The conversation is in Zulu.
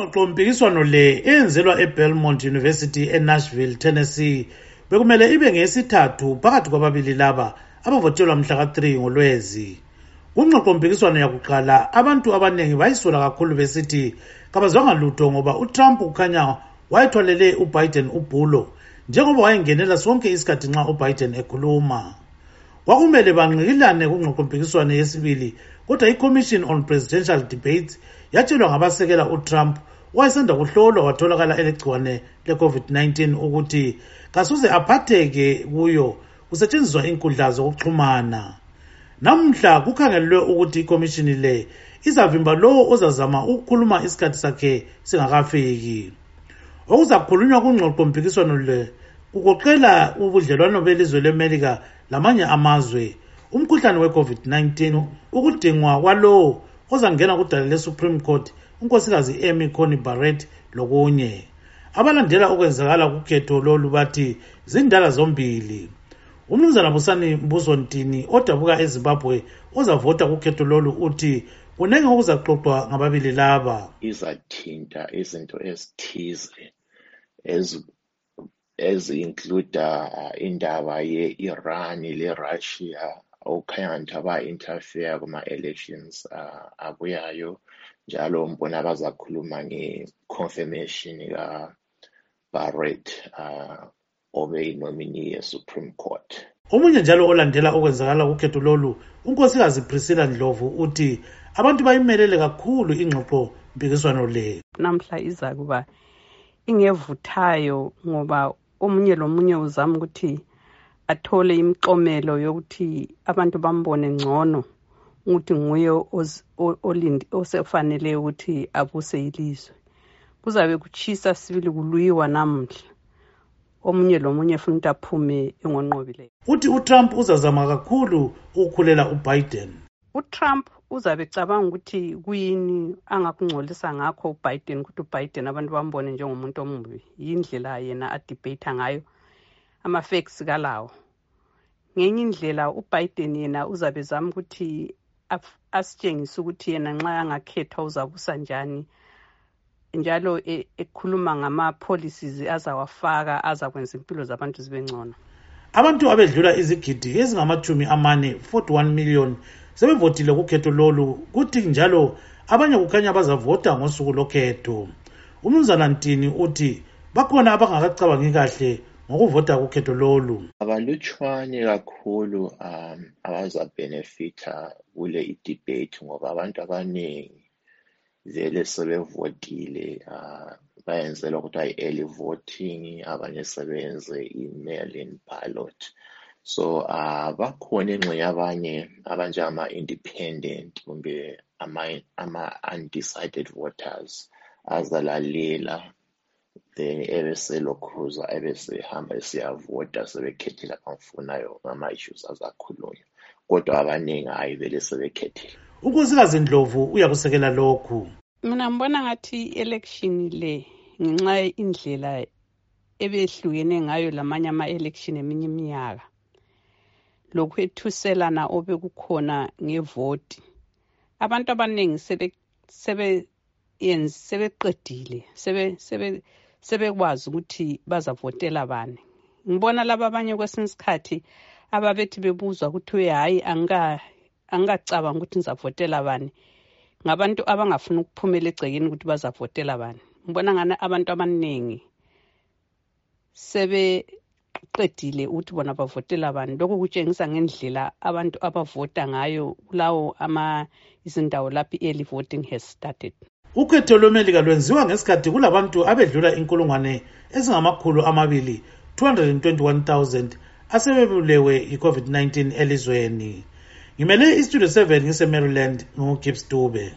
ingxoxo-mpikiswano le eyenzelwa ebelmont university enashville tennessee bekumele ibe ngeyesithathu phakathi kwababili laba abavotelwa mhlaka-3 ngolwezi kungxoxo-mpikiswano yakuqala abantu abaningi bayisola kakhulu besithi kabazwanga lutho ngoba utrump kukhanya wayethwalele ubiden ubhulo njengoba wayengenela sonke isikhathi nxa ubiden ekhuluma kwakumele bangqikilane kungxoxo-mpikiswano yesibili kodwa i-commission on presidential debates yatshelwa ngabasekela utrump owayesanda kuhlolwa watholakala elegciwane le-covid-19 ukuthi kasuze aphatheke kuyo kusetshenziswa inkundla zokuxhumana. Namhla kukhangelelwe ukuthi ikomishini le izavimba lowo ozazama ukukhuluma isikhathi sakhe singakafiki. Okuzakhulunywa kungxoxompikiswano le kugoqela ubudlelwano belizwe lemelika lamanye amazwe umkhuhlane we-covid-19 ukudingwa kwalowo ozangena kudala le-supreme court unkosikazi amy cony barrett lokunye. Abalandela okwenzakala kukhetho lolu bathi zindala zombili. Umnumzana busani mbuso ntini odabuka ezimbabwe ozavota kukhetho lolu uthi kunenge okuzaxoxwa ngababili laba. Izathinta izinto ezithize ezi-includa uh, indaba ye-iran le-russia okukhanya ngithi aba-interfere kuma-elections uh, abuyayo njalo mbona bazakhuluma nge-confirmation ka-barrett uh, obe yinomini ye-supreme court. Omunye njalo olandela okwenzakala kukhetho lolu unkosikazi priscilla ndlovu uthi abantu bayimelele kakhulu ingxoxo mpikiswano le. Namhla iza kuba ingevuthayo ngoba omunye lomunye uzama ukuthi athole imiklomelo yokuthi abantu bambone ngcono ukuthi nguye osefanele ukuthi abuse ilizwe. Kuzabe kutshisa sibili kulwiwa namuhla. Omunye lomunye funa ukuthi aphume engonqobileyo. Uthi utrump uzazama kakhulu ukukhulela ubiden. Utrump uzabe ecabanga ukuthi kuyini angakungcolisa ngakho ubiden ukuthi ubiden abantu bambone njengomuntu omubi. Yindlela yena adebata ngayo ama-facts kalawo. Ngenye indlela ubiden yena uzabe zama ukuthi asitshengise ukuthi yena nxa angakhethwa uzabusa njani njalo e, ekhuluma ngama-policies azawafaka azakwenza impilo zabantu zibe ngcono. Abantu abedlula izigidi ezingamathumi amane 41 million sebevotile kukhetho lolu kuthi njalo abanye kukhanya bazavota ngosuku lokhetho. Umnumzana ntini uthi bakhona abangakacabangi kahle ngokuvota kukhetho lolu. Abalutshwane kakhulu um abazabhenefitha kule idebate ngoba abantu abaningi vele sebevotile uh, bayenzela kuthiwa i-early voting abanye sebenze i-mail-in ballot. So uh, bakhona engxenye abanye abanjengama-independent kumbe ama-undecided voters azalalela then ebeselokhuza ebesehamba esiyavota sebekhethile abamfunayo ngama-issues azakhulunywa. Kodwa abaningi hhayi vele sebekhethile. Unkosikazi ndlovu uyakusekela lokhu. Mina ngibona ngathi i-election le ngenxa indlela ebehlukene ngayo lamanye ama-election eminye iminyaka. Lokhu ethuselana obekukhona ngevoti. Abantu abaningi sebeqedile sebekwazi ukuthi bazavotela bani. Ngibona laba abanye kwesinye isikhathi ababethi bebuzwa ukuthi hhayi angikacabanga ukuthi ngizavotela bani. Ngabantu abangafuni ukuphumela egcekeni ukuthi bazavotela bani. Ngibona ngani abantu abaningi sebeqedile ukuthi bona bavotela bani. Lokhu kutshengisa ngendlela abantu abavota ngayo kulawo ama izindawo lapho i-early voting has started. Ukhetho lwemelika lwenziwa ngesikhathi kulabantu abedlula inkulungwane ezingamakhulu amabili 221 000 asebebulewe yi-covid-19 elizweni. Ngimele istudio 7 ngise-maryland ngugibbs dube.